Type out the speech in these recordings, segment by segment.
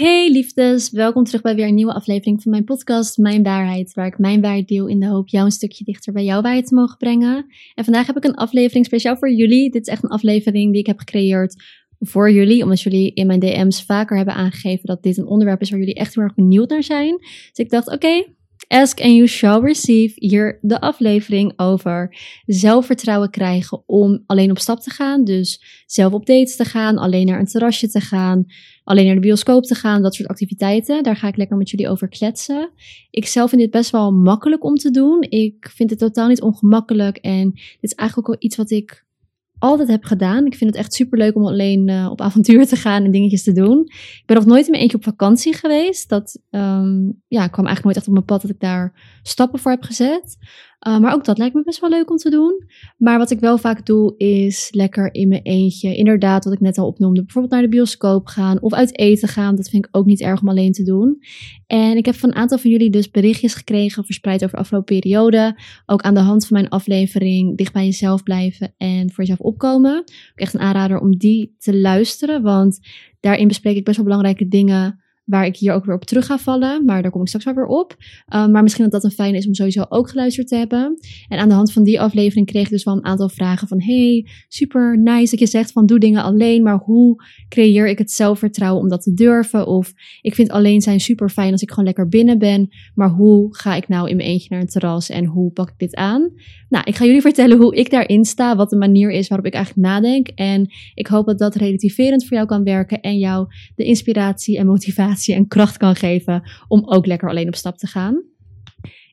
Hey liefdes, welkom terug bij weer een nieuwe aflevering van mijn podcast Mijn Waarheid, waar ik mijn waarheid deel in de hoop jou een stukje dichter bij jouw waarheid te mogen brengen. En vandaag heb ik een aflevering speciaal voor jullie. Dit is echt een aflevering die ik heb gecreëerd voor jullie, omdat jullie in mijn DM's vaker hebben aangegeven dat dit een onderwerp is waar jullie echt heel erg benieuwd naar zijn. Dus ik dacht, oké, Ask and you shall receive. Hier de aflevering over zelfvertrouwen krijgen om alleen op stap te gaan. Dus zelf op dates te gaan, alleen naar een terrasje te gaan, alleen naar de bioscoop te gaan, dat soort activiteiten. Daar ga ik lekker met jullie over kletsen. Ik zelf vind dit best wel makkelijk om te doen. Ik vind het totaal niet ongemakkelijk en dit is eigenlijk ook wel iets wat ik altijd heb gedaan. Ik vind het echt super leuk om alleen uh, op avontuur te gaan en dingetjes te doen. Ik ben nog nooit in mijn eentje op vakantie geweest. Dat um, ja, kwam eigenlijk nooit echt op mijn pad dat ik daar stappen voor heb gezet. Uh, maar ook dat lijkt me best wel leuk om te doen. Maar wat ik wel vaak doe, is lekker in mijn eentje. Inderdaad, wat ik net al opnoemde. Bijvoorbeeld naar de bioscoop gaan of uit eten gaan. Dat vind ik ook niet erg om alleen te doen. En ik heb van een aantal van jullie dus berichtjes gekregen, verspreid over de afgelopen periode. Ook aan de hand van mijn aflevering Dicht bij jezelf blijven en voor jezelf opkomen. Ook echt een aanrader om die te luisteren. Want daarin bespreek ik best wel belangrijke dingen waar ik hier ook weer op terug ga vallen. Maar daar kom ik straks wel weer op. Um, maar misschien dat dat een fijn is om sowieso ook geluisterd te hebben. En aan de hand van die aflevering kreeg ik dus wel een aantal vragen van... Hey, super nice dat je zegt van doe dingen alleen. Maar hoe creëer ik het zelfvertrouwen om dat te durven? Of ik vind alleen zijn super fijn als ik gewoon lekker binnen ben. Maar hoe ga ik nou in mijn eentje naar een terras? En hoe pak ik dit aan? Nou, ik ga jullie vertellen hoe ik daarin sta. Wat de manier is waarop ik eigenlijk nadenk. En ik hoop dat dat relativerend voor jou kan werken. En jou de inspiratie en motivatie en kracht kan geven om ook lekker alleen op stap te gaan.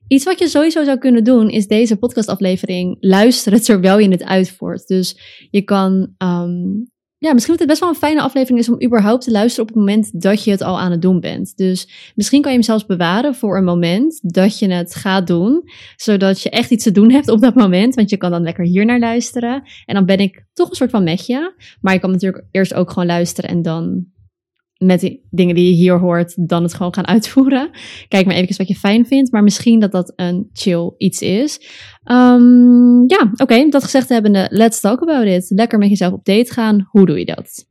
Iets wat je sowieso zou kunnen doen, is deze podcastaflevering luisteren terwijl je het uitvoert. Dus je kan, um, ja, misschien dat het best wel een fijne aflevering is om überhaupt te luisteren op het moment dat je het al aan het doen bent. Dus misschien kan je hem zelfs bewaren voor een moment dat je het gaat doen, zodat je echt iets te doen hebt op dat moment. Want je kan dan lekker hier naar luisteren. En dan ben ik toch een soort van met je. Maar je kan natuurlijk eerst ook gewoon luisteren en dan met die dingen die je hier hoort, dan het gewoon gaan uitvoeren. Kijk maar even wat je fijn vindt, maar misschien dat dat een chill iets is. Um, ja, oké, dat gezegd hebbende, let's talk about it. Lekker met jezelf op date gaan, hoe doe je dat?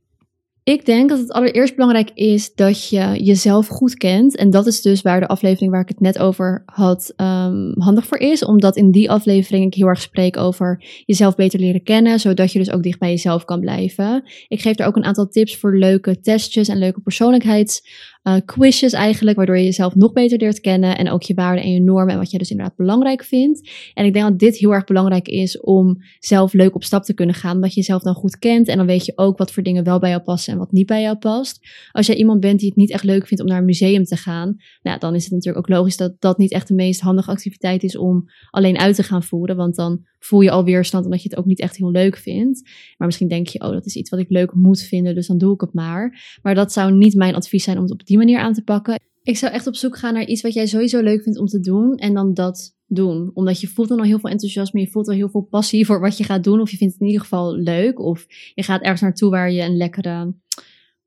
Ik denk dat het allereerst belangrijk is dat je jezelf goed kent. En dat is dus waar de aflevering waar ik het net over had um, handig voor is. Omdat in die aflevering ik heel erg spreek over jezelf beter leren kennen. Zodat je dus ook dicht bij jezelf kan blijven. Ik geef er ook een aantal tips voor leuke testjes en leuke persoonlijkheids uh, quizjes eigenlijk, waardoor je jezelf nog beter leert kennen en ook je waarden en je normen en wat je dus inderdaad belangrijk vindt. En ik denk dat dit heel erg belangrijk is om zelf leuk op stap te kunnen gaan, omdat je jezelf dan goed kent en dan weet je ook wat voor dingen wel bij jou passen en wat niet bij jou past. Als jij iemand bent die het niet echt leuk vindt om naar een museum te gaan, nou, dan is het natuurlijk ook logisch dat dat niet echt de meest handige activiteit is om alleen uit te gaan voeren, want dan voel je al weerstand omdat je het ook niet echt heel leuk vindt. Maar misschien denk je, oh, dat is iets wat ik leuk moet vinden, dus dan doe ik het maar. Maar dat zou niet mijn advies zijn om het op die manier aan te pakken. Ik zou echt op zoek gaan naar iets wat jij sowieso leuk vindt om te doen en dan dat doen. Omdat je voelt dan al heel veel enthousiasme, je voelt al heel veel passie voor wat je gaat doen. Of je vindt het in ieder geval leuk. Of je gaat ergens naartoe waar je een lekkere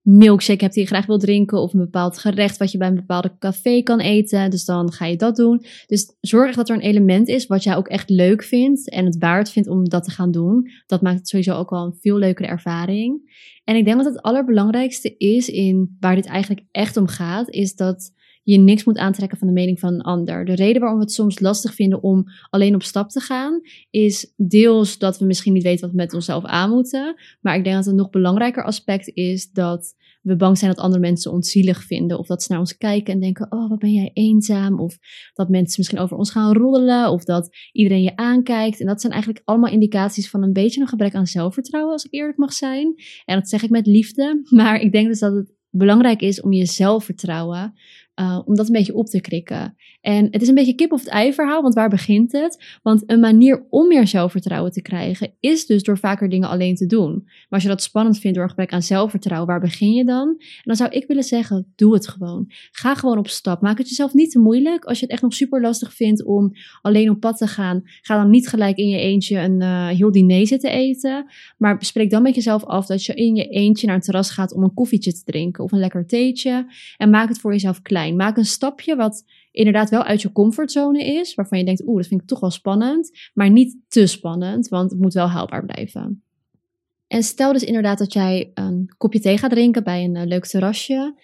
milkshake hebt die je graag wil drinken. Of een bepaald gerecht wat je bij een bepaalde café kan eten. Dus dan ga je dat doen. Dus zorg dat er een element is wat jij ook echt leuk vindt. En het waard vindt om dat te gaan doen. Dat maakt het sowieso ook wel een veel leukere ervaring. En ik denk dat het allerbelangrijkste is in waar dit eigenlijk echt om gaat. Is dat je niks moet aantrekken van de mening van een ander. De reden waarom we het soms lastig vinden om alleen op stap te gaan, is deels dat we misschien niet weten wat we met onszelf aan moeten. Maar ik denk dat een nog belangrijker aspect is dat we bang zijn dat andere mensen ons zielig vinden. Of dat ze naar ons kijken en denken: Oh, wat ben jij eenzaam? Of dat mensen misschien over ons gaan roddelen. Of dat iedereen je aankijkt. En dat zijn eigenlijk allemaal indicaties van een beetje een gebrek aan zelfvertrouwen, als ik eerlijk mag zijn. En dat zeg ik met liefde. Maar ik denk dus dat het belangrijk is om je zelfvertrouwen uh, om dat een beetje op te krikken. En het is een beetje kip of het ei verhaal, want waar begint het? Want een manier om meer zelfvertrouwen te krijgen is dus door vaker dingen alleen te doen. Maar als je dat spannend vindt door een gebrek aan zelfvertrouwen, waar begin je dan? En dan zou ik willen zeggen, doe het gewoon. Ga gewoon op stap. Maak het jezelf niet te moeilijk. Als je het echt nog super lastig vindt om alleen op pad te gaan, ga dan niet gelijk in je eentje een uh, heel diner zitten eten. Maar bespreek dan met jezelf af dat je in je eentje naar een terras gaat om een koffietje te drinken of een lekker theetje. En maak het voor jezelf klein. Maak een stapje wat inderdaad wel uit je comfortzone is, waarvan je denkt, oeh, dat vind ik toch wel spannend, maar niet te spannend, want het moet wel haalbaar blijven. En stel dus inderdaad dat jij een kopje thee gaat drinken bij een uh, leuk terrasje.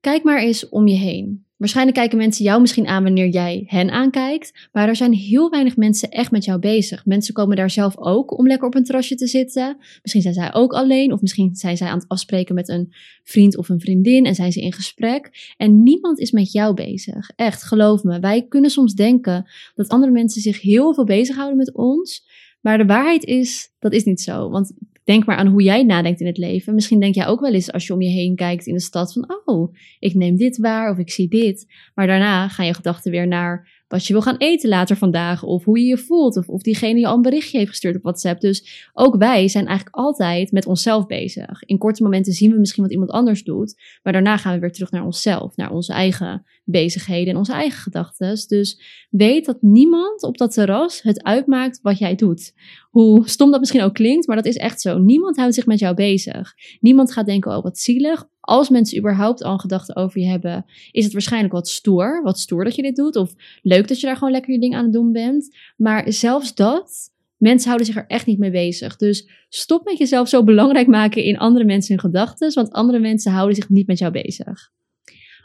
Kijk maar eens om je heen. Waarschijnlijk kijken mensen jou misschien aan wanneer jij hen aankijkt, maar er zijn heel weinig mensen echt met jou bezig. Mensen komen daar zelf ook om lekker op een terrasje te zitten. Misschien zijn zij ook alleen, of misschien zijn zij aan het afspreken met een vriend of een vriendin en zijn ze in gesprek. En niemand is met jou bezig. Echt, geloof me. Wij kunnen soms denken dat andere mensen zich heel veel bezighouden met ons, maar de waarheid is, dat is niet zo. Want Denk maar aan hoe jij nadenkt in het leven. Misschien denk jij ook wel eens als je om je heen kijkt in de stad van, oh, ik neem dit waar of ik zie dit. Maar daarna gaan je gedachten weer naar wat je wil gaan eten later vandaag, of hoe je je voelt, of, of diegene je al een berichtje heeft gestuurd op WhatsApp. Dus ook wij zijn eigenlijk altijd met onszelf bezig. In korte momenten zien we misschien wat iemand anders doet, maar daarna gaan we weer terug naar onszelf, naar onze eigen bezigheden en onze eigen gedachten. Dus weet dat niemand op dat terras het uitmaakt wat jij doet. Hoe stom dat misschien ook klinkt, maar dat is echt zo. Niemand houdt zich met jou bezig. Niemand gaat denken, oh wat zielig als mensen überhaupt al een gedachte over je hebben, is het waarschijnlijk wat stoer. Wat stoer dat je dit doet. Of leuk dat je daar gewoon lekker je ding aan het doen bent. Maar zelfs dat, mensen houden zich er echt niet mee bezig. Dus stop met jezelf zo belangrijk maken in andere mensen hun gedachten. Want andere mensen houden zich niet met jou bezig.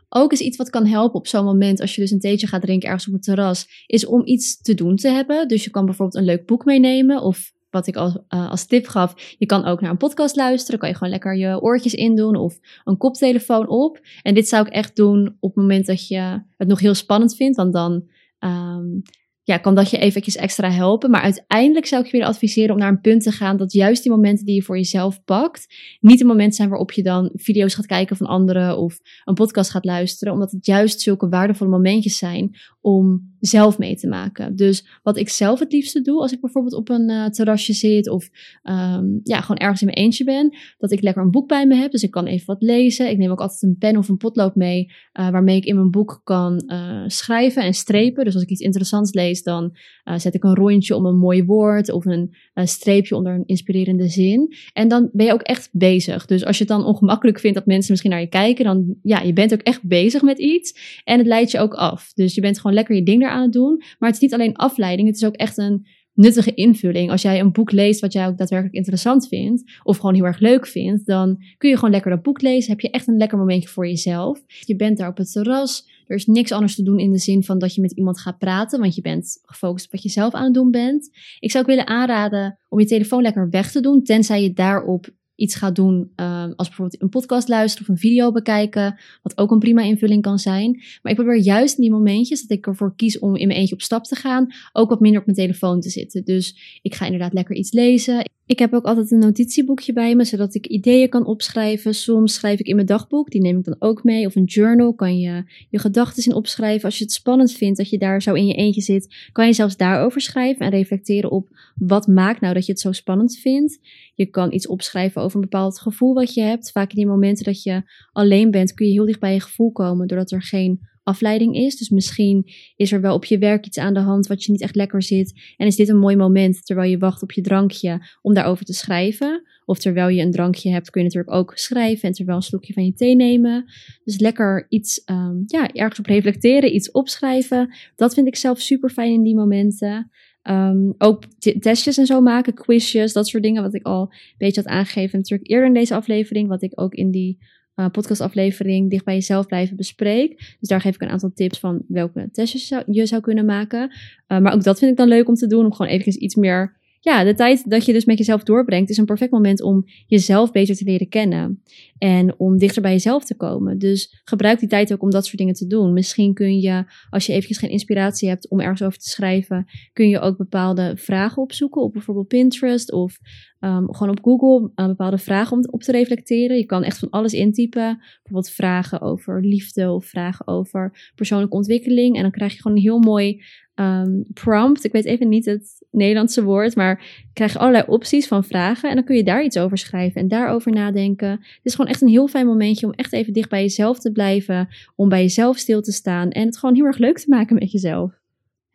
Ook is iets wat kan helpen op zo'n moment, als je dus een theetje gaat drinken ergens op het terras, is om iets te doen te hebben. Dus je kan bijvoorbeeld een leuk boek meenemen of wat ik als, uh, als tip gaf, je kan ook naar een podcast luisteren. Kan je gewoon lekker je oortjes indoen of een koptelefoon op. En dit zou ik echt doen op het moment dat je het nog heel spannend vindt. Want dan um, ja, kan dat je eventjes extra helpen. Maar uiteindelijk zou ik je willen adviseren om naar een punt te gaan dat juist die momenten die je voor jezelf pakt, niet een moment zijn waarop je dan video's gaat kijken van anderen of een podcast gaat luisteren. Omdat het juist zulke waardevolle momentjes zijn om zelf mee te maken. Dus wat ik zelf het liefste doe, als ik bijvoorbeeld op een uh, terrasje zit of um, ja, gewoon ergens in mijn eentje ben, dat ik lekker een boek bij me heb. Dus ik kan even wat lezen. Ik neem ook altijd een pen of een potlood mee, uh, waarmee ik in mijn boek kan uh, schrijven en strepen. Dus als ik iets interessants lees, dan zet ik een rondje om een mooi woord of een streepje onder een inspirerende zin. En dan ben je ook echt bezig. Dus als je het dan ongemakkelijk vindt dat mensen misschien naar je kijken, dan ja, je bent ook echt bezig met iets. En het leidt je ook af. Dus je bent gewoon lekker je ding eraan het doen. Maar het is niet alleen afleiding, het is ook echt een nuttige invulling. Als jij een boek leest wat jij ook daadwerkelijk interessant vindt, of gewoon heel erg leuk vindt, dan kun je gewoon lekker dat boek lezen. Heb je echt een lekker momentje voor jezelf. Je bent daar op het terras. Er is niks anders te doen in de zin van dat je met iemand gaat praten, want je bent gefocust op wat je zelf aan het doen bent. Ik zou ook willen aanraden om je telefoon lekker weg te doen, tenzij je daarop iets gaat doen, um, als bijvoorbeeld een podcast luisteren of een video bekijken, wat ook een prima invulling kan zijn. Maar ik probeer juist in die momentjes dat ik ervoor kies om in mijn eentje op stap te gaan, ook wat minder op mijn telefoon te zitten. Dus ik ga inderdaad lekker iets lezen. Ik heb ook altijd een notitieboekje bij me, zodat ik ideeën kan opschrijven. Soms schrijf ik in mijn dagboek, die neem ik dan ook mee. Of een journal, kan je je gedachten in opschrijven. Als je het spannend vindt dat je daar zo in je eentje zit, kan je zelfs daarover schrijven en reflecteren op wat maakt nou dat je het zo spannend vindt. Je kan iets opschrijven over een bepaald gevoel wat je hebt. Vaak in die momenten dat je alleen bent, kun je heel dicht bij je gevoel komen, doordat er geen afleiding is. Dus misschien is er wel op je werk iets aan de hand wat je niet echt lekker zit. En is dit een mooi moment terwijl je wacht op je drankje om daarover te schrijven. Of terwijl je een drankje hebt, kun je natuurlijk ook schrijven en terwijl een slokje van je thee nemen. Dus lekker iets, um, ja, ergens op reflecteren, iets opschrijven. Dat vind ik zelf super fijn in die momenten. Um, ook testjes en zo maken, quizjes, dat soort dingen, wat ik al een beetje had aangegeven natuurlijk eerder in deze aflevering, wat ik ook in die uh, podcastaflevering dicht bij jezelf blijven bespreek. Dus daar geef ik een aantal tips van welke testjes je zou kunnen maken. Uh, maar ook dat vind ik dan leuk om te doen, om gewoon even iets meer ja, de tijd dat je dus met jezelf doorbrengt is een perfect moment om jezelf beter te leren kennen. En om dichter bij jezelf te komen. Dus gebruik die tijd ook om dat soort dingen te doen. Misschien kun je, als je eventjes geen inspiratie hebt om ergens over te schrijven, kun je ook bepaalde vragen opzoeken op bijvoorbeeld Pinterest of um, gewoon op Google uh, bepaalde vragen om op te reflecteren. Je kan echt van alles intypen. Bijvoorbeeld vragen over liefde of vragen over persoonlijke ontwikkeling. En dan krijg je gewoon een heel mooi um, prompt. Ik weet even niet het Nederlandse woord, maar krijg je allerlei opties van vragen. En dan kun je daar iets over schrijven en daarover nadenken. Het is gewoon echt een heel fijn momentje om echt even dicht bij jezelf te blijven. Om bij jezelf stil te staan en het gewoon heel erg leuk te maken met jezelf.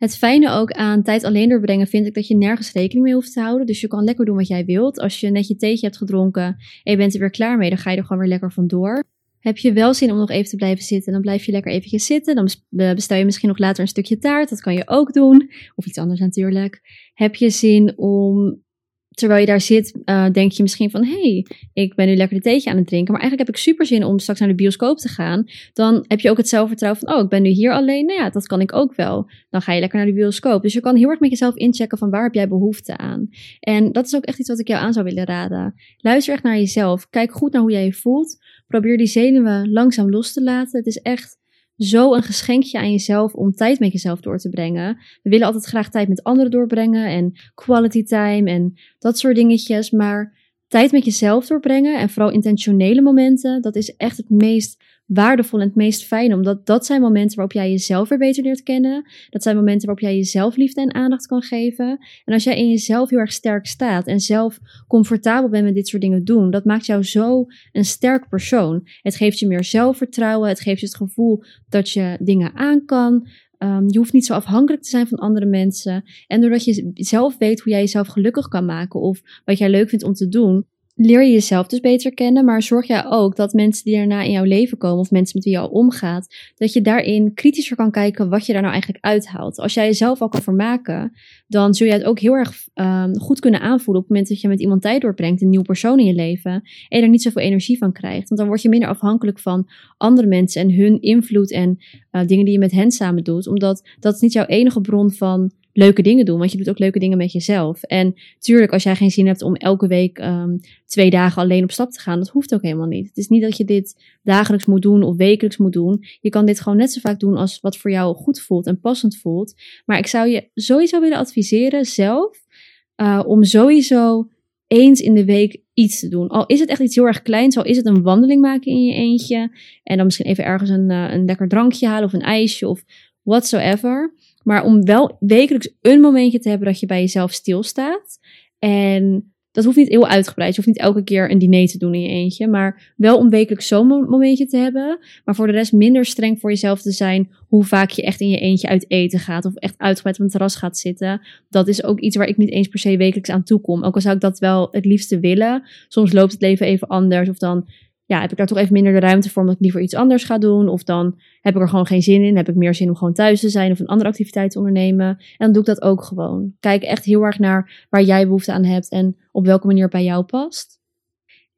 Het fijne ook aan tijd alleen doorbrengen vind ik dat je nergens rekening mee hoeft te houden. Dus je kan lekker doen wat jij wilt. Als je net je theetje hebt gedronken en je bent er weer klaar mee, dan ga je er gewoon weer lekker vandoor. Heb je wel zin om nog even te blijven zitten, dan blijf je lekker eventjes zitten. Dan bestel je misschien nog later een stukje taart, dat kan je ook doen. Of iets anders natuurlijk. Heb je zin om terwijl je daar zit, uh, denk je misschien van: hey, ik ben nu lekker een theetje aan het drinken. Maar eigenlijk heb ik super zin om straks naar de bioscoop te gaan. Dan heb je ook het zelfvertrouwen van: oh, ik ben nu hier alleen. Nou ja, dat kan ik ook wel. Dan ga je lekker naar de bioscoop. Dus je kan heel erg met jezelf inchecken van waar heb jij behoefte aan. En dat is ook echt iets wat ik jou aan zou willen raden. Luister echt naar jezelf. Kijk goed naar hoe jij je voelt. Probeer die zenuwen langzaam los te laten. Het is echt zo een geschenkje aan jezelf om tijd met jezelf door te brengen. We willen altijd graag tijd met anderen doorbrengen en quality time en dat soort dingetjes. Maar tijd met jezelf doorbrengen en vooral intentionele momenten, dat is echt het meest waardevol en het meest fijn. Omdat dat zijn momenten waarop jij jezelf weer beter leert kennen. Dat zijn momenten waarop jij jezelf liefde en aandacht kan geven. En als jij in jezelf heel erg sterk staat en zelf comfortabel bent met dit soort dingen doen, dat maakt jou zo een sterk persoon. Het geeft je meer zelfvertrouwen. Het geeft je het gevoel dat je dingen aan kan. Um, je hoeft niet zo afhankelijk te zijn van andere mensen. En doordat je zelf weet hoe jij jezelf gelukkig kan maken of wat jij leuk vindt om te doen, leer je jezelf dus beter kennen, maar zorg jij ook dat mensen die daarna in jouw leven komen of mensen met wie je al omgaat, dat je daarin kritischer kan kijken wat je daar nou eigenlijk uithaalt. Als jij jezelf al kan vermaken, dan zul je het ook heel erg um, goed kunnen aanvoelen op het moment dat je met iemand tijd doorbrengt, een nieuwe persoon in je leven, en er niet zoveel energie van krijgt. Want dan word je minder afhankelijk van andere mensen en hun invloed en uh, dingen die je met hen samen doet, omdat dat is niet jouw enige bron van leuke dingen doen. Want je doet ook leuke dingen met jezelf. En tuurlijk, als jij geen zin hebt om elke week um, twee dagen alleen op stap te gaan, dat hoeft ook helemaal niet. Het is niet dat je dit dagelijks moet doen of wekelijks moet doen. Je kan dit gewoon net zo vaak doen als wat voor jou goed voelt en passend voelt. Maar ik zou je sowieso willen adviseren zelf uh, om sowieso eens in de week iets te doen. Al is het echt iets heel erg kleins, al is het een wandeling maken in je eentje. En dan misschien even ergens een, uh, een lekker drankje halen of een ijsje of whatsoever. Maar om wel wekelijks een momentje te hebben dat je bij jezelf stilstaat. En dat hoeft niet heel uitgebreid. Je hoeft niet elke keer een diner te doen in je eentje. Maar wel om wekelijks zo'n momentje te hebben. Maar voor de rest minder streng voor jezelf te zijn. Hoe vaak je echt in je eentje uit eten gaat. Of echt uitgebreid op een terras gaat zitten. Dat is ook iets waar ik niet eens per se wekelijks aan toe kom. Ook al zou ik dat wel het liefste willen. Soms loopt het leven even anders. Of dan ja, heb ik daar toch even minder de ruimte voor omdat ik liever iets anders ga doen. Of dan heb ik er gewoon geen zin in. Heb ik meer zin om gewoon thuis te zijn of een andere activiteit te ondernemen. En dan doe ik dat ook gewoon. Kijk echt heel erg naar waar jij behoefte aan hebt en op welke manier het bij jou past.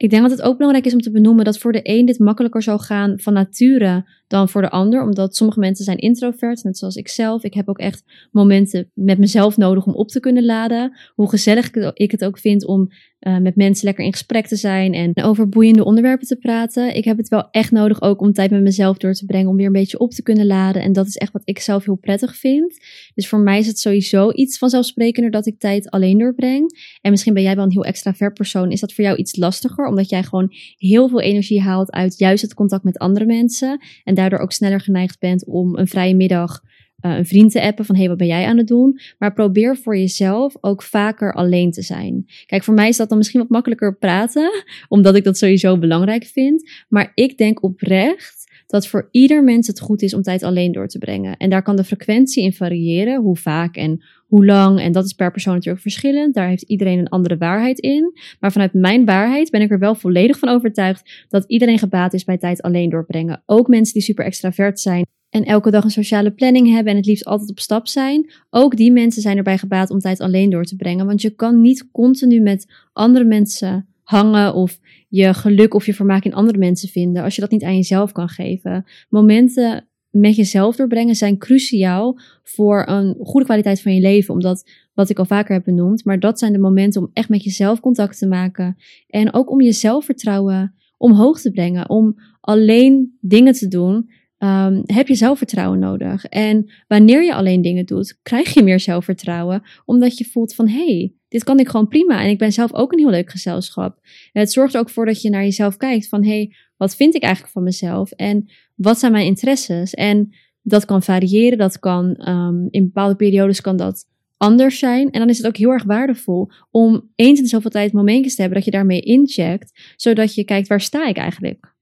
Ik denk dat het ook belangrijk is om te benoemen dat voor de een dit makkelijker zou gaan van nature dan voor de ander. Omdat sommige mensen zijn introvert, net zoals ik zelf. Ik heb ook echt momenten met mezelf nodig om op te kunnen laden. Hoe gezellig ik het ook vind om uh, met mensen lekker in gesprek te zijn en over boeiende onderwerpen te praten. Ik heb het wel echt nodig ook om tijd met mezelf door te brengen, om weer een beetje op te kunnen laden. En dat is echt wat ik zelf heel prettig vind. Dus voor mij is het sowieso iets vanzelfsprekender dat ik tijd alleen doorbreng. En misschien ben jij wel een heel extravert persoon. Is dat voor jou iets lastiger, omdat jij gewoon heel veel energie haalt uit juist het contact met andere mensen. En daardoor ook sneller geneigd bent om een vrije middag uh, een vriend te appen van hey, wat ben jij aan het doen? Maar probeer voor jezelf ook vaker alleen te zijn. Kijk, voor mij is dat dan misschien wat makkelijker praten, omdat ik dat sowieso belangrijk vind. Maar ik denk oprecht dat voor ieder mens het goed is om tijd alleen door te brengen. En daar kan de frequentie in variëren, hoe vaak en hoe lang. En dat is per persoon natuurlijk verschillend. Daar heeft iedereen een andere waarheid in. Maar vanuit mijn waarheid ben ik er wel volledig van overtuigd dat iedereen gebaat is bij tijd alleen doorbrengen. Ook mensen die super extravert zijn en elke dag een sociale planning hebben en het liefst altijd op stap zijn. Ook die mensen zijn erbij gebaat om tijd alleen door te brengen. Want je kan niet continu met andere mensen hangen of je geluk of je vermaak in andere mensen vinden als je dat niet aan jezelf kan geven. Momenten met jezelf doorbrengen zijn cruciaal voor een goede kwaliteit van je leven. Omdat, wat ik al vaker heb benoemd, maar dat zijn de momenten om echt met jezelf contact te maken. En ook om je zelfvertrouwen omhoog te brengen. Om alleen dingen te doen um, heb je zelfvertrouwen nodig. En wanneer je alleen dingen doet, krijg je meer zelfvertrouwen, omdat je voelt van hé, hey, dit kan ik gewoon prima. En ik ben zelf ook een heel leuk gezelschap. Het zorgt er ook voor dat je naar jezelf kijkt van hé, hey, wat vind ik eigenlijk van mezelf? En wat zijn mijn interesses? En dat kan variëren, dat kan um, in bepaalde periodes kan dat anders zijn. En dan is het ook heel erg waardevol om eens in zoveel tijd momentjes te hebben dat je daarmee incheckt, zodat je kijkt waar sta ik eigenlijk?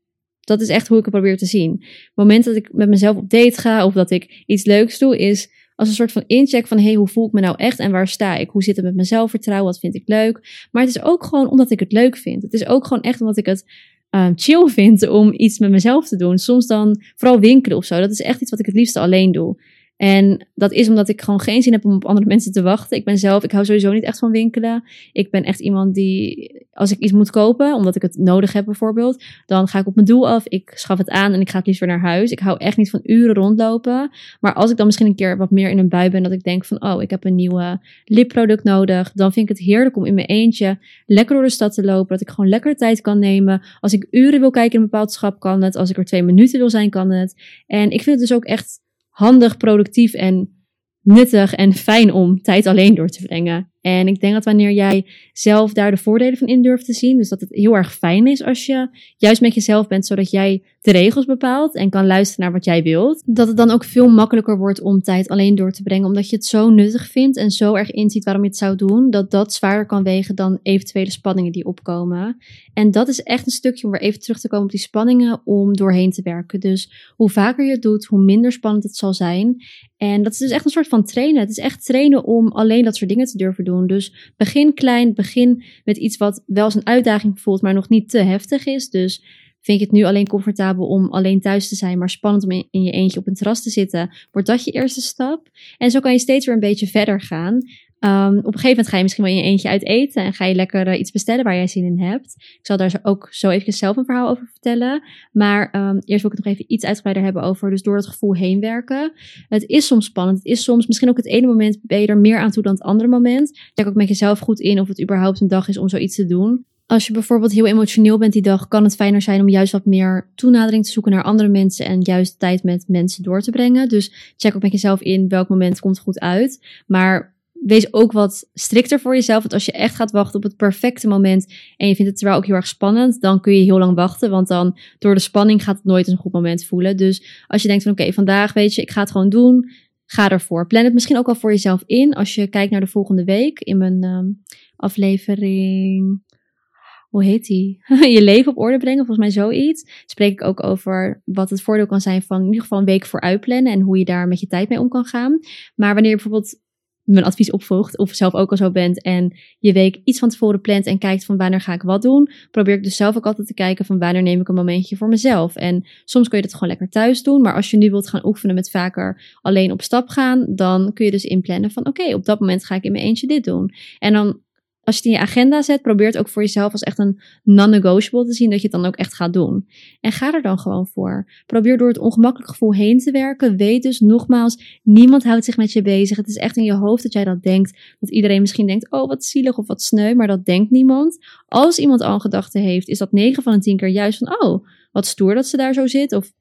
Dat is echt hoe ik het probeer te zien. Het moment dat ik met mezelf op date ga of dat ik iets leuks doe, is als een soort van incheck van hey, hoe voel ik me nou echt en waar sta ik? Hoe zit het met mijn zelfvertrouwen? Wat vind ik leuk? Maar het is ook gewoon omdat ik het leuk vind. Het is ook gewoon echt omdat ik het um, chill vind om iets met mezelf te doen. Soms dan vooral winkelen of zo. Dat is echt iets wat ik het liefste alleen doe. En dat is omdat ik gewoon geen zin heb om op andere mensen te wachten. Ik ben zelf, ik hou sowieso niet echt van winkelen. Ik ben echt iemand die, als ik iets moet kopen, omdat ik het nodig heb bijvoorbeeld, dan ga ik op mijn doel af. Ik schaf het aan en ik ga het weer naar huis. Ik hou echt niet van uren rondlopen. Maar als ik dan misschien een keer wat meer in een bui ben, dat ik denk van, oh, ik heb een nieuwe lipproduct nodig, dan vind ik het heerlijk om in mijn eentje lekker door de stad te lopen. Dat ik gewoon lekker tijd kan nemen. Als ik uren wil kijken in een bepaald schap, kan het. Als ik er twee minuten wil zijn, kan het. En ik vind het dus ook echt handig, productief en nuttig en fijn om tijd alleen door te brengen. En ik denk dat wanneer jij zelf daar de voordelen van in durft te zien, dus dat het heel erg fijn is als je juist met jezelf bent, zodat jij de regels bepaalt en kan luisteren naar wat jij wilt, dat het dan ook veel makkelijker wordt om tijd alleen door te brengen, omdat je het zo nuttig vindt en zo erg inziet waarom je het zou doen, dat dat zwaarder kan wegen dan eventuele spanningen die opkomen. En dat is echt een stukje om weer even terug te komen op die spanningen om doorheen te werken. Dus hoe vaker je het doet, hoe minder spannend het zal zijn. En dat is dus echt een soort van trainen. Het is echt trainen om alleen dat soort dingen te durven doen. Dus begin klein, begin met iets wat wel als een uitdaging voelt, maar nog niet te heftig is. Dus vind je het nu alleen comfortabel om alleen thuis te zijn, maar spannend om in je eentje op een terras te zitten, wordt dat je eerste stap. En zo kan je steeds weer een beetje verder gaan. Um, op een gegeven moment ga je misschien wel in je eentje uit eten en ga je lekker uh, iets bestellen waar jij zin in hebt. Ik zal daar ook zo even zelf een verhaal over vertellen. Maar um, eerst wil ik het nog even iets uitgebreider hebben over dus door het gevoel heen werken. Het is soms spannend. Het is soms misschien ook het ene moment ben je er meer aan toe dan het andere moment. Check ook met jezelf goed in of het überhaupt een dag is om zoiets te doen. Als je bijvoorbeeld heel emotioneel bent die dag, kan het fijner zijn om juist wat meer toenadering te zoeken naar andere mensen en juist tijd met mensen door te brengen. Dus check ook met jezelf in welk moment komt goed uit. Maar wees ook wat strikter voor jezelf. Want als je echt gaat wachten op het perfecte moment en je vindt het terwijl ook heel erg spannend, dan kun je heel lang wachten. Want dan door de spanning gaat het nooit een goed moment voelen. Dus als je denkt van oké, vandaag weet je, ik ga het gewoon doen. Ga ervoor. Plan het misschien ook al voor jezelf in. Als je kijkt naar de volgende week in mijn um, aflevering. Hoe heet die? je leven op orde brengen, volgens mij zoiets. Spreek ik ook over wat het voordeel kan zijn van in ieder geval een week vooruit plannen en hoe je daar met je tijd mee om kan gaan. Maar wanneer je bijvoorbeeld mijn advies opvolgt of zelf ook al zo bent en je week iets van tevoren plant en kijkt van wanneer ga ik wat doen, probeer ik dus zelf ook altijd te kijken van wanneer neem ik een momentje voor mezelf. En soms kun je dat gewoon lekker thuis doen, maar als je nu wilt gaan oefenen met vaker alleen op stap gaan, dan kun je dus inplannen van oké, op dat moment ga ik in mijn eentje dit doen. En dan als je het in je agenda zet, probeer het ook voor jezelf als echt een non-negotiable te zien dat je het dan ook echt gaat doen. En ga er dan gewoon voor. Probeer door het ongemakkelijk gevoel heen te werken. Weet dus nogmaals, niemand houdt zich met je bezig. Het is echt in je hoofd dat jij dat denkt. Dat iedereen misschien denkt, oh wat zielig of wat sneu, maar dat denkt niemand. Als iemand al een gedachte heeft, is dat 9 van de 10 keer juist van, oh, wat stoer dat ze daar zo zit. Of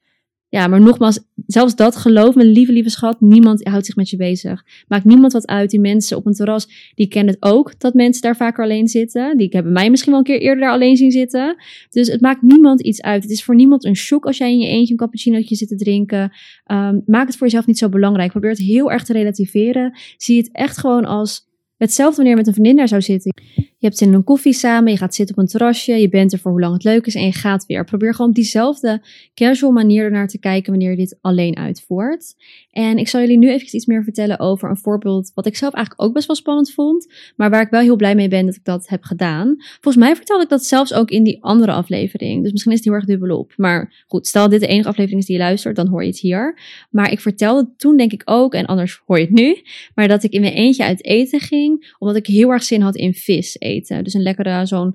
ja, maar nogmaals, zelfs dat geloof me, lieve, lieve schat, niemand houdt zich met je bezig. Maakt niemand wat uit. Die mensen op een terras, die kennen het ook dat mensen daar vaker alleen zitten. Die hebben mij misschien wel een keer eerder daar alleen zien zitten. Dus het maakt niemand iets uit. Het is voor niemand een shock als jij in je eentje een cappuccinootje zit te drinken. Um, maak het voor jezelf niet zo belangrijk. Probeer het heel erg te relativeren. Zie het echt gewoon als hetzelfde wanneer je met een vriendin daar zou zitten. Je hebt in een koffie samen, je gaat zitten op een terrasje, je bent er voor hoe lang het leuk is en je gaat weer. Probeer gewoon op diezelfde casual manier ernaar te kijken wanneer je dit alleen uitvoert. En ik zal jullie nu even iets meer vertellen over een voorbeeld wat ik zelf eigenlijk ook best wel spannend vond, maar waar ik wel heel blij mee ben dat ik dat heb gedaan. Volgens mij vertelde ik dat zelfs ook in die andere aflevering, dus misschien is het heel erg dubbelop. Maar goed, stel dit de enige aflevering is die je luistert, dan hoor je het hier. Maar ik vertelde toen denk ik ook, en anders hoor je het nu, maar dat ik in mijn eentje uit eten ging, omdat ik heel erg zin had in vis eten. Dus een lekkere zo'n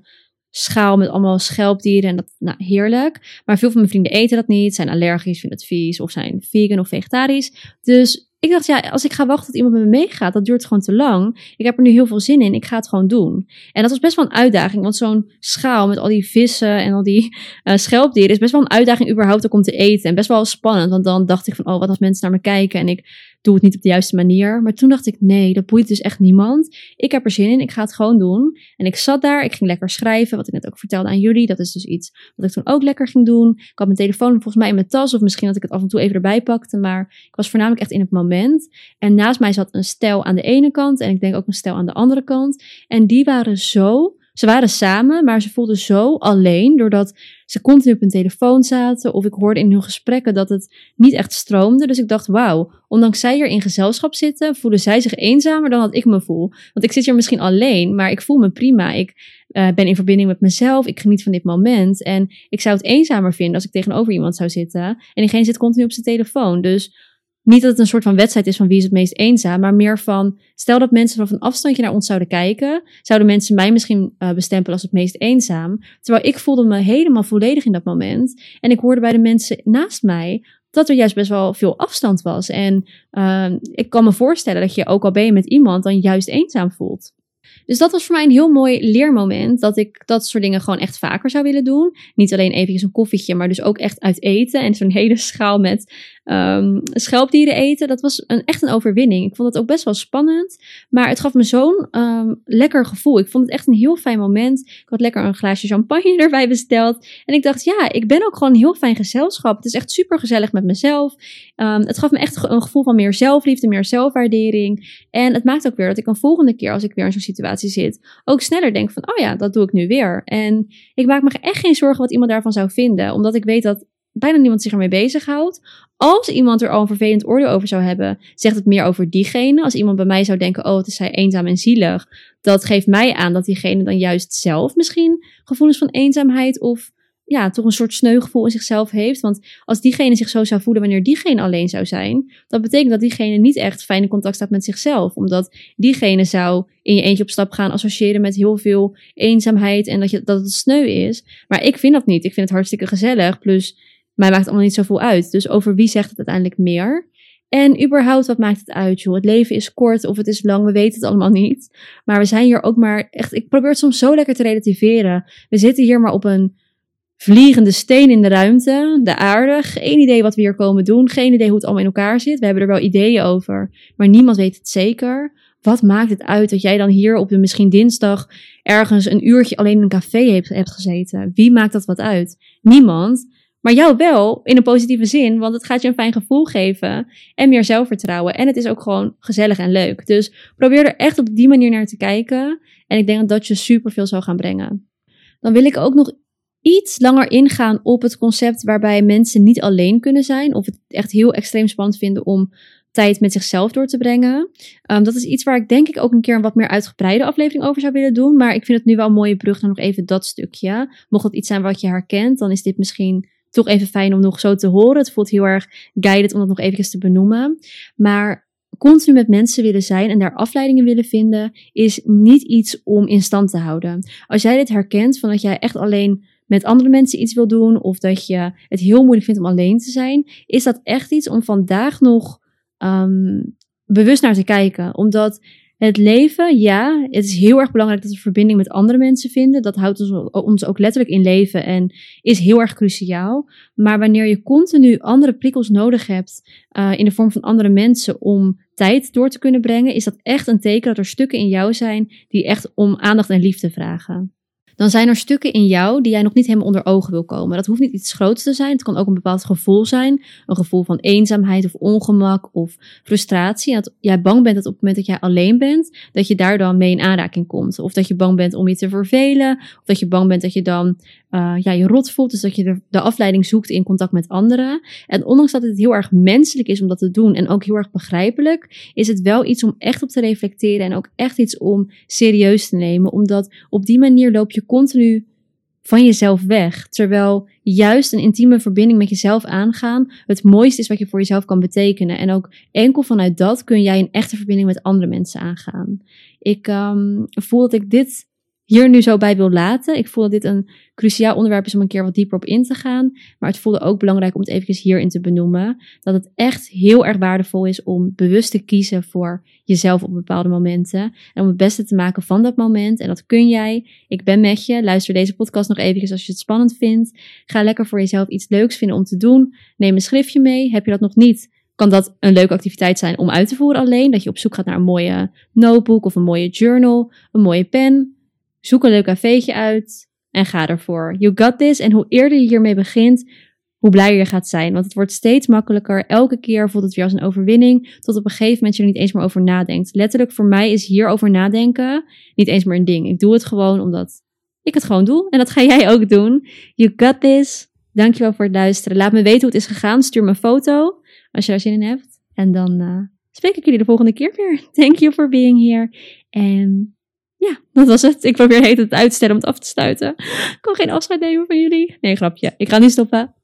schaal met allemaal schelpdieren en dat, nou, heerlijk. Maar veel van mijn vrienden eten dat niet, zijn allergisch, vinden het vies of zijn vegan of vegetarisch. Dus ik dacht, ja, als ik ga wachten tot iemand met me meegaat, dat duurt gewoon te lang. Ik heb er nu heel veel zin in, ik ga het gewoon doen. En dat was best wel een uitdaging, want zo'n schaal met al die vissen en al die uh, schelpdieren is best wel een uitdaging überhaupt om te eten. En best wel spannend, want dan dacht ik van, oh, wat als mensen naar me kijken en ik doe het niet op de juiste manier. Maar toen dacht ik, nee, dat boeit dus echt niemand. Ik heb er zin in, ik ga het gewoon doen. En ik zat daar, ik ging lekker schrijven, wat ik net ook vertelde aan jullie. Dat is dus iets wat ik toen ook lekker ging doen. Ik had mijn telefoon volgens mij in mijn tas, of misschien dat ik het af en toe even erbij pakte. Maar ik was voornamelijk echt in het moment. En naast mij zat een stel aan de ene kant en ik denk ook een stel aan de andere kant. En die waren zo ze waren samen, maar ze voelden zo alleen doordat ze continu op hun telefoon zaten. Of ik hoorde in hun gesprekken dat het niet echt stroomde. Dus ik dacht, wauw, ondanks zij hier in gezelschap zitten, voelen zij zich eenzamer dan dat ik me voel. Want ik zit hier misschien alleen, maar ik voel me prima. Ik uh, ben in verbinding met mezelf. Ik geniet van dit moment. En ik zou het eenzamer vinden als ik tegenover iemand zou zitten. En diegene zit continu op zijn telefoon. Dus niet dat het een soort van wedstrijd is van wie is het meest eenzaam, maar meer van, stel dat mensen vanaf een afstandje naar ons zouden kijken, zouden mensen mij misschien uh, bestempelen als het meest eenzaam. Terwijl ik voelde me helemaal volledig in dat moment. En ik hoorde bij de mensen naast mij dat er juist best wel veel afstand was. En uh, ik kan me voorstellen dat je, ook al ben je met iemand, dan juist eenzaam voelt. Dus dat was voor mij een heel mooi leermoment. Dat ik dat soort dingen gewoon echt vaker zou willen doen. Niet alleen eventjes een koffietje, maar dus ook echt uit eten. En zo'n hele schaal met um, schelpdieren eten. Dat was een, echt een overwinning. Ik vond het ook best wel spannend. Maar het gaf me zo'n um, lekker gevoel. Ik vond het echt een heel fijn moment. Ik had lekker een glaasje champagne erbij besteld. En ik dacht, ja, ik ben ook gewoon een heel fijn gezelschap. Het is echt super gezellig met mezelf. Um, het gaf me echt een gevoel van meer zelfliefde, meer zelfwaardering. En het maakt ook weer dat ik een volgende keer, als ik weer in zo'n situatie zit, ook sneller denk van, oh ja, dat doe ik nu weer. En ik maak me echt geen zorgen wat iemand daarvan zou vinden. Omdat ik weet dat bijna niemand zich ermee bezighoudt. Als iemand er al een vervelend oordeel over zou hebben, zegt het meer over diegene. Als iemand bij mij zou denken, oh, het is zij eenzaam en zielig. Dat geeft mij aan dat diegene dan juist zelf misschien gevoelens van eenzaamheid of ja, toch een soort sneugevoel in zichzelf heeft. Want als diegene zich zo zou voelen wanneer diegene alleen zou zijn, dat betekent dat diegene niet echt fijn in contact staat met zichzelf. Omdat diegene zou in je eentje op stap gaan associëren met heel veel eenzaamheid en dat, je, dat het sneu is. Maar ik vind dat niet. Ik vind het hartstikke gezellig. Plus mij maakt het allemaal niet zoveel uit. Dus over wie zegt het uiteindelijk meer? En überhaupt, wat maakt het uit, joh? Het leven is kort of het is lang, we weten het allemaal niet. Maar we zijn hier ook maar echt, ik probeer het soms zo lekker te relativeren. We zitten hier maar op een vliegende steen in de ruimte, de aarde. Geen idee wat we hier komen doen, geen idee hoe het allemaal in elkaar zit. We hebben er wel ideeën over, maar niemand weet het zeker. Wat maakt het uit dat jij dan hier op de misschien dinsdag ergens een uurtje alleen in een café hebt, hebt gezeten? Wie maakt dat wat uit? Niemand. Maar jou wel in een positieve zin, want het gaat je een fijn gevoel geven en meer zelfvertrouwen. En het is ook gewoon gezellig en leuk. Dus probeer er echt op die manier naar te kijken. En ik denk dat dat je superveel zal gaan brengen. Dan wil ik ook nog iets langer ingaan op het concept waarbij mensen niet alleen kunnen zijn. Of het echt heel extreem spannend vinden om tijd met zichzelf door te brengen. Um, dat is iets waar ik denk ik ook een keer een wat meer uitgebreide aflevering over zou willen doen. Maar ik vind het nu wel een mooie brug naar nog even dat stukje. Mocht het iets zijn wat je herkent, dan is dit misschien toch even fijn om nog zo te horen. Het voelt heel erg guided om dat nog even te benoemen. Maar continu met mensen willen zijn en daar afleidingen willen vinden, is niet iets om in stand te houden. Als jij dit herkent, van dat jij echt alleen met andere mensen iets wil doen, of dat je het heel moeilijk vindt om alleen te zijn, is dat echt iets om vandaag nog um, bewust naar te kijken. Omdat het leven, ja, het is heel erg belangrijk dat we verbinding met andere mensen vinden. Dat houdt ons, ons ook letterlijk in leven en is heel erg cruciaal. Maar wanneer je continu andere prikkels nodig hebt uh, in de vorm van andere mensen om tijd door te kunnen brengen, is dat echt een teken dat er stukken in jou zijn die echt om aandacht en liefde vragen dan zijn er stukken in jou die jij nog niet helemaal onder ogen wil komen. Dat hoeft niet iets groots te zijn. Het kan ook een bepaald gevoel zijn. Een gevoel van eenzaamheid of ongemak of frustratie. Dat jij bang bent dat op het moment dat jij alleen bent, dat je daar dan mee in aanraking komt. Of dat je bang bent om je te vervelen. Of dat je bang bent dat je dan uh, ja, je rot voelt. Dus dat je de, de afleiding zoekt in contact met anderen. En ondanks dat het heel erg menselijk is om dat te doen en ook heel erg begrijpelijk, is het wel iets om echt op te reflecteren en ook echt iets om serieus te nemen. Omdat op die manier loop je continu van jezelf weg. Terwijl juist een intieme verbinding met jezelf aangaan het mooiste is wat je voor jezelf kan betekenen. En ook enkel vanuit dat kun jij een echte verbinding met andere mensen aangaan. Ik um, voel dat ik dit hier nu zo bij wil laten. Ik voel dat dit een cruciaal onderwerp is om een keer wat dieper op in te gaan. Maar het voelde ook belangrijk om het even hierin te benoemen. Dat het echt heel erg waardevol is om bewust te kiezen voor jezelf op bepaalde momenten. En om het beste te maken van dat moment. En dat kun jij. Ik ben met je. Luister deze podcast nog even als je het spannend vindt. Ga lekker voor jezelf iets leuks vinden om te doen. Neem een schriftje mee. Heb je dat nog niet? kan dat een leuke activiteit zijn om uit te voeren alleen. Dat je op zoek gaat naar een mooie notebook of een mooie journal, een mooie pen. Zoek een leuk cafeetje uit en ga ervoor. You got this. En hoe eerder je hiermee begint, hoe blijer je gaat zijn. Want het wordt steeds makkelijker. Elke keer voelt het weer als een overwinning. Tot op een gegeven moment je er niet eens meer over nadenkt. Letterlijk voor mij is hierover nadenken niet eens meer een ding. Ik doe het gewoon omdat ik het gewoon doe. En dat ga jij ook doen. You got this. Dankjewel voor het luisteren. Laat me weten hoe het is gegaan. Stuur me een foto als je daar zin in hebt. En dan uh, spreek ik jullie de volgende keer weer. Thank you for being here. En ja, dat was het. Ik probeer heet het uitstellen om het af te sluiten. Ik kon geen afscheid nemen van jullie. Nee, grapje. Ik ga niet stoppen.